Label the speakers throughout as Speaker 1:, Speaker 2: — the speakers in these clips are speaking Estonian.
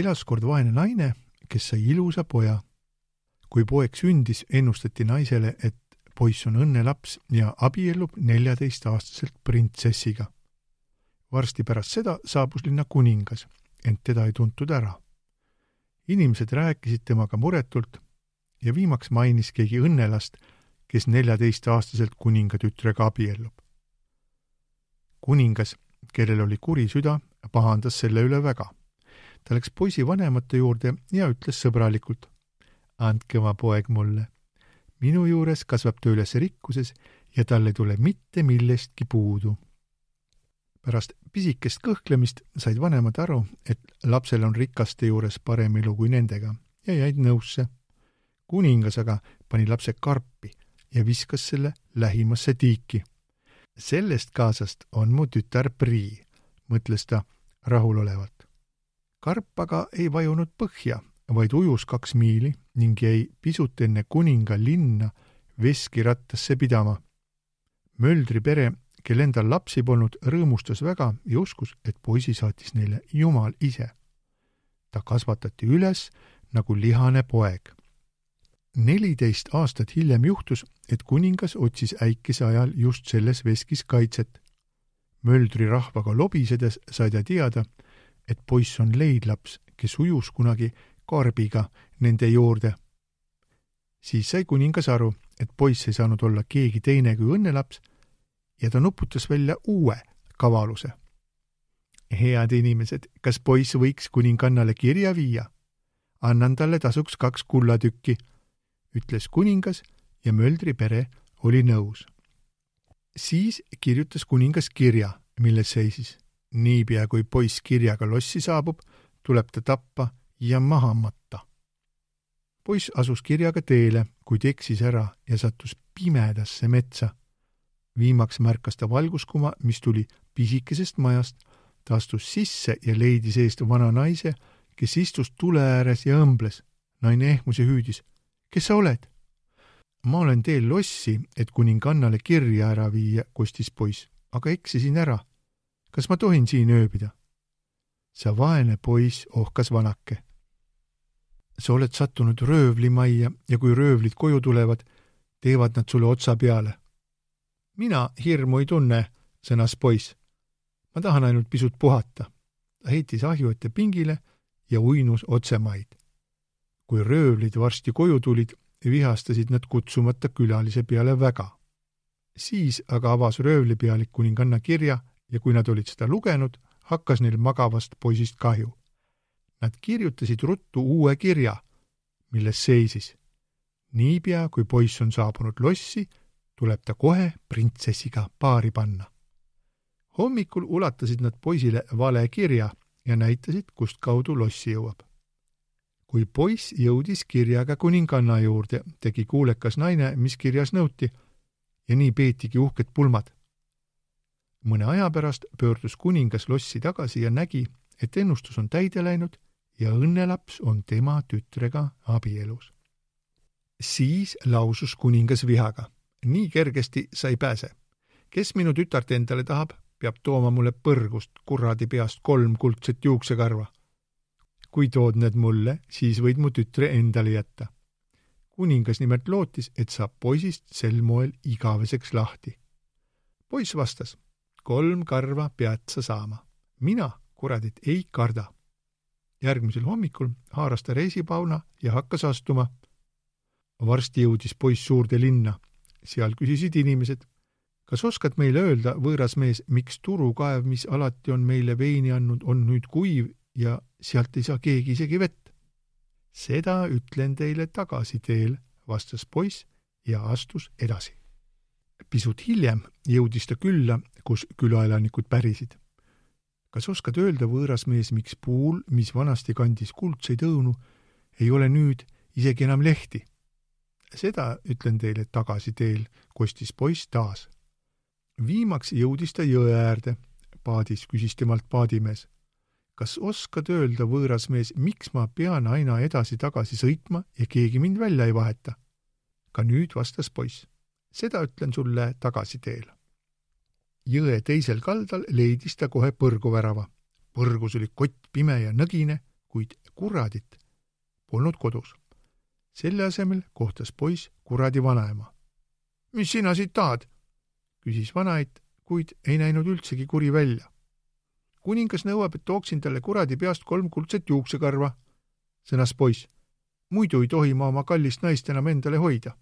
Speaker 1: elas kord vaene naine, kes sai ilusa poja. kui poeg sündis, ennustati naisele, et poiss on õnnelaps ja abiellub neljateistaastaselt printsessiga. varsti pärast seda saabus linna kuningas, ent teda ei tuntud ära. inimesed rääkisid temaga muretult ja viimaks mainis keegi õnnelast, kes neljateistaastaselt kuningatütrega abiellub. kuningas, kellel oli kuri süda, pahandas selle üle väga. Ta läks poisi vanemate juurde ja ütles sõbralikult. andke oma poeg mulle. minu juures kasvab ta üles rikkuses ja tal ei tule mitte millestki puudu. pärast pisikest kõhklemist said vanemad aru, et lapsel on rikaste juures parem elu kui nendega ja jäid nõusse. kuningas aga pani lapse karpi ja viskas selle lähimasse tiiki. sellest kaasast on mu tütar Prii, mõtles ta rahulolevalt. Karp aga ei vajunud põhja, vaid ujus kaks miili ning jäi pisut enne kuninga linna veskirattasse pidama. Möldri pere, kel endal lapsi polnud, rõõmustas väga ja uskus, et poisi saatis neile Jumal ise. ta kasvatati üles nagu lihane poeg neliteist aastat hiljem juhtus, et kuningas otsis äikese ajal just selles veskis kaitset. möldri rahvaga lobisedes sai ta teada, et poiss on leidlaps, kes ujus kunagi karbiga nende juurde. siis sai kuningas aru, et poiss ei saanud olla keegi teine kui õnnelaps ja ta nuputas välja uue kavaluse. head inimesed, kas poiss võiks kuningannale kirja viia? annan talle tasuks kaks kullatükki ütles kuningas ja Möldri pere oli nõus. siis kirjutas kuningas kirja, milles seisis niipea kui poiss kirjaga lossi saabub, tuleb ta tappa ja maha matta. poiss asus kirjaga teele, kuid eksis ära ja sattus pimedasse metsa. viimaks märkas ta valguskuma, mis tuli pisikesest majast, ta astus sisse ja leidis eest vana naise, kes istus tule ääres ja õmbles. naine ehmus ja hüüdis kes sa oled? ma olen teel lossi, et kuningannale kirja ära viia, kostis poiss, aga eksisin ära. Kas ma tohin siin ööbida? sa vaene poiss, ohkas vanake. sa oled sattunud röövlimajja ja kui röövlid koju tulevad, teevad nad sulle otsa peale. mina hirmu ei tunne, sõnas poiss. ma tahan ainult pisut puhata. ta heitis ahju ette pingile ja uinus otsemaid kui röövlid varsti koju tulid, vihastasid nad kutsumata külalise peale väga. siis aga avas röövlipealik kuninganna kirja ja kui nad olid seda lugenud, hakkas neil magavast poisist kahju. Nad kirjutasid ruttu uue kirja, milles seisis niipea, kui poiss on saabunud lossi, tuleb ta kohe printsessiga paari panna. hommikul ulatasid nad poisile vale kirja ja näitasid, kust kaudu lossi jõuab kui poiss jõudis kirjaga kuninganna juurde, tegi kuulekas naine, mis kirjas nõuti, ja nii peetigi uhked pulmad. Mõne aja pärast pöördus kuningas lossi tagasi ja nägi, et ennustus on täide läinud ja õnnelaps on tema tütrega abielus. siis lausus kuningas vihaga. nii kergesti sa ei pääse. kes minu tütart endale tahab, peab tooma mulle põrgust kuradi peast kolm kuldset juuksekarva kui tood need mulle, siis võid mu tütre endale jätta. kuningas nimelt lootis, et saab poisist sel moel igaveseks lahti. poiss vastas, kolm karva pead sa saama. mina, kuradit, ei karda. järgmisel hommikul haaras ta reisipauna ja hakkas astuma. varsti jõudis poiss suurde linna. seal küsisid inimesed, kas oskad meile öelda, võõras mees, miks turukaev, mis alati on meile veini andnud, on nüüd kuiv ja sealt ei saa keegi isegi vett. seda ütlen teile tagasiteel, vastas poiss ja astus edasi. Pisut hiljem jõudis ta külla, kus külaelanikud pärisid. kas oskad öelda, võõras mees, miks puul, mis vanasti kandis kuldseid õunu, ei ole nüüd isegi enam lehti? seda ütlen teile tagasiteel, kostis poiss taas. viimaks jõudis ta jõe äärde. paadis küsis temalt paadimees kas oskad öelda, võõras mees, miks ma pean aina edasi-tagasi sõitma ja keegi mind välja ei vaheta? ka nüüd vastas poiss. Seda ütlen sulle tagasiteel. jõe teisel kaldal leidis ta kohe põrguvärava. põrgus oli kott pime ja nõgine, kuid kuradit polnud kodus. selle asemel kohtas poiss kuradi vanaema. mis sina siit tahad? küsis vanaeit, kuid ei näinud üldsegi kuri välja. kuningas nõuab, et tooksin talle kuradi peast kolm kuldset juuksekarva, sõnas poiss. muidu ei tohi ma oma kallist naist enam endale hoida.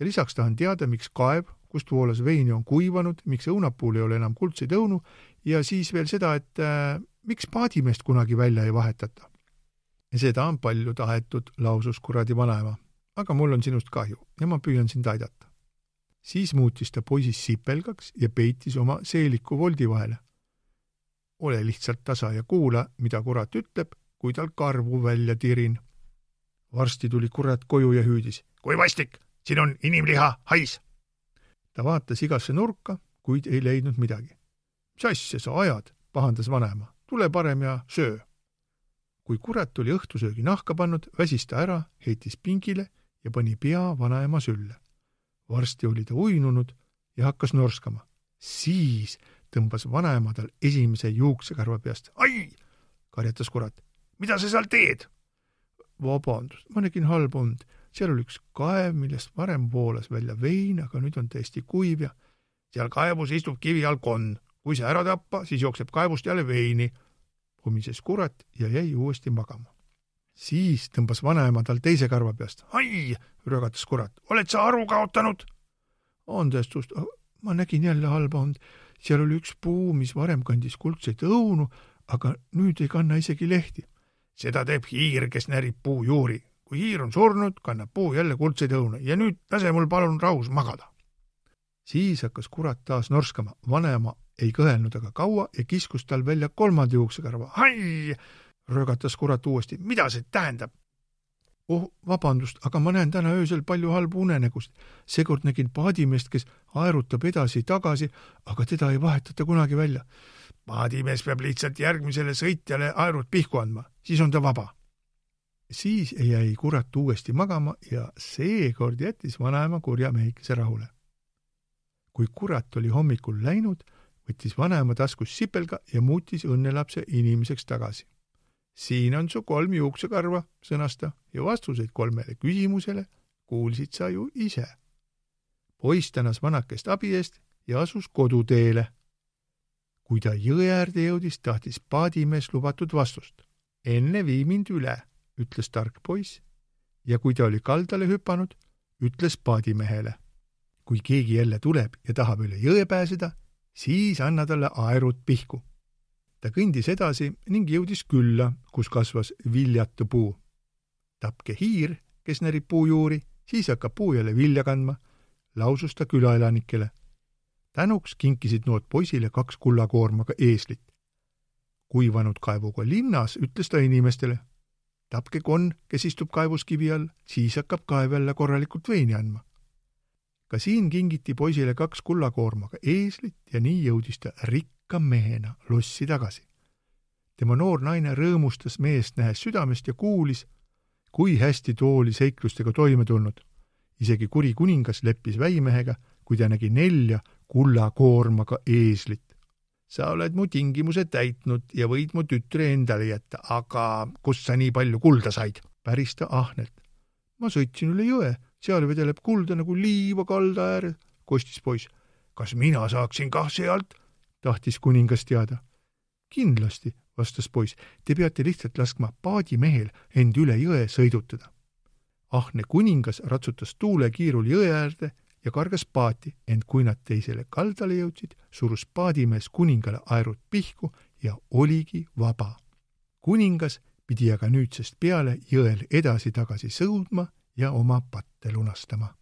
Speaker 1: Ja lisaks tahan teada, miks kaev, kust voolas veini, on kuivanud, miks õunapuul ei ole enam kuldseid õunu ja siis veel seda, et äh, miks paadimeest kunagi välja ei vahetata seda on palju tahetud, lausus kuradi vanaema. aga mul on sinust kahju ja ma püüan sind aidata. siis muutis ta poisist sipelgaks ja peitis oma seeliku voldi vahele. ole lihtsalt tasa ja kuula, mida kurat ütleb, kui tal karvu välja tirin. varsti tuli kurat koju ja hüüdis. kui vastik, siin on inimliha, hais! ta vaatas igasse nurka, kuid ei leidnud midagi. mis asja sa ajad, pahandas vanaema. tule parem ja söö kui kurat oli õhtusöögi nahka pannud, väsis ta ära, heitis pingile ja pani pea vanaema sülle. varsti oli ta uinunud ja hakkas norskama. siis tõmbas vanaema tal esimese juuksekarva peast. ai! karjatas kurat. mida sa seal teed? vabandust, ma nägin halba und. Seal oli üks kaev, millest varem voolas välja vein, aga nüüd on täiesti kuiv ja seal kaevus istub kivi all konn. kui see ära tappa, siis jookseb kaevust jälle veini pumises kurat ja jäi uuesti magama. siis tõmbas vanaema tal teise karva peast. ai, rögatas kurat, oled sa aru kaotanud? andestust, ma nägin jälle halba und. seal oli üks puu, mis varem kandis kuldseid õunu, aga nüüd ei kanna isegi lehti. seda teeb hiir, kes närib puu juuri. Kui hiir on surnud, kannab puu jälle kuldseid õune ja nüüd lase mul palun rahus magada. siis hakkas kurat taas norskama, vanaema ei kõhelnud aga kaua ja kiskus tal välja kolmanda juuksekarva. hai! rögatas kurat uuesti. mida see tähendab? oh, vabandust, aga ma näen täna öösel palju halbu unenägusid. seekord nägin paadimeest, kes aerutab edasi-tagasi, aga teda ei vahetata kunagi välja. paadimees peab lihtsalt järgmisele sõitjale aerud pihku andma, siis on ta vaba. Siis jäi kurat uuesti magama ja seekord jättis vanaema kurja mehikese rahule. kui kurat oli hommikul läinud, võttis vanaema taskust sipelga ja muutis õnnelapse inimeseks tagasi. siin on su kolm juuksekarva, sõnas ta, ja vastuseid kolmele küsimusele kuulsid sa ju ise. poiss tänas vanakest abi eest ja asus koduteele. kui ta jõe äärde jõudis, tahtis paadimees lubatud vastust. enne vii mind üle, ütles tark poiss ja kui ta oli kaldale hüpanud, ütles paadimehele. kui keegi jälle tuleb ja tahab üle jõe pääseda, siis anna talle aerud pihku. ta kõndis edasi ning jõudis külla, kus kasvas viljatu puu. tapke hiir, kes närib puujuuri, siis hakkab puu jälle vilja kandma, lausus ta külaelanikele. tänuks kinkisid nood poisile kaks kullakoormaga eeslit. kuivanud kaevuga linnas ütles ta inimestele, tapke konn, kes istub kaevuskivi all, siis hakkab kaev jälle korralikult veini andma ka siin kingiti poisile kaks kullakoormaga eeslit ja nii jõudis ta rikka mehena lossi tagasi. tema noor naine rõõmustas meest nähes südamest ja kuulis, kui hästi too oli seiklustega toime tulnud. isegi kuri kuningas leppis väimehega, kui ta nägi nelja kullakoormaga eeslit. Sa oled mu tingimused täitnud ja võid mu tütre endale jätta, aga kust sa nii palju kulda said? päris ta ahnelt. ma sõitsin üle jõe seal vedeleb kulda nagu liiva kalda ääres, kostis poiss. kas mina saaksin kah sealt? tahtis kuningas teada. kindlasti, vastas poiss, te peate lihtsalt laskma paadimehel end üle jõe sõidutada. ahne kuningas ratsutas tuulekiirul jõe äärde ja kargas paati, ent kui nad teisele kaldale jõudsid, surus paadimees kuningale aerud pihku ja oligi vaba. kuningas pidi aga nüüdsest peale jõel edasi-tagasi sõudma ja oma patte lunastama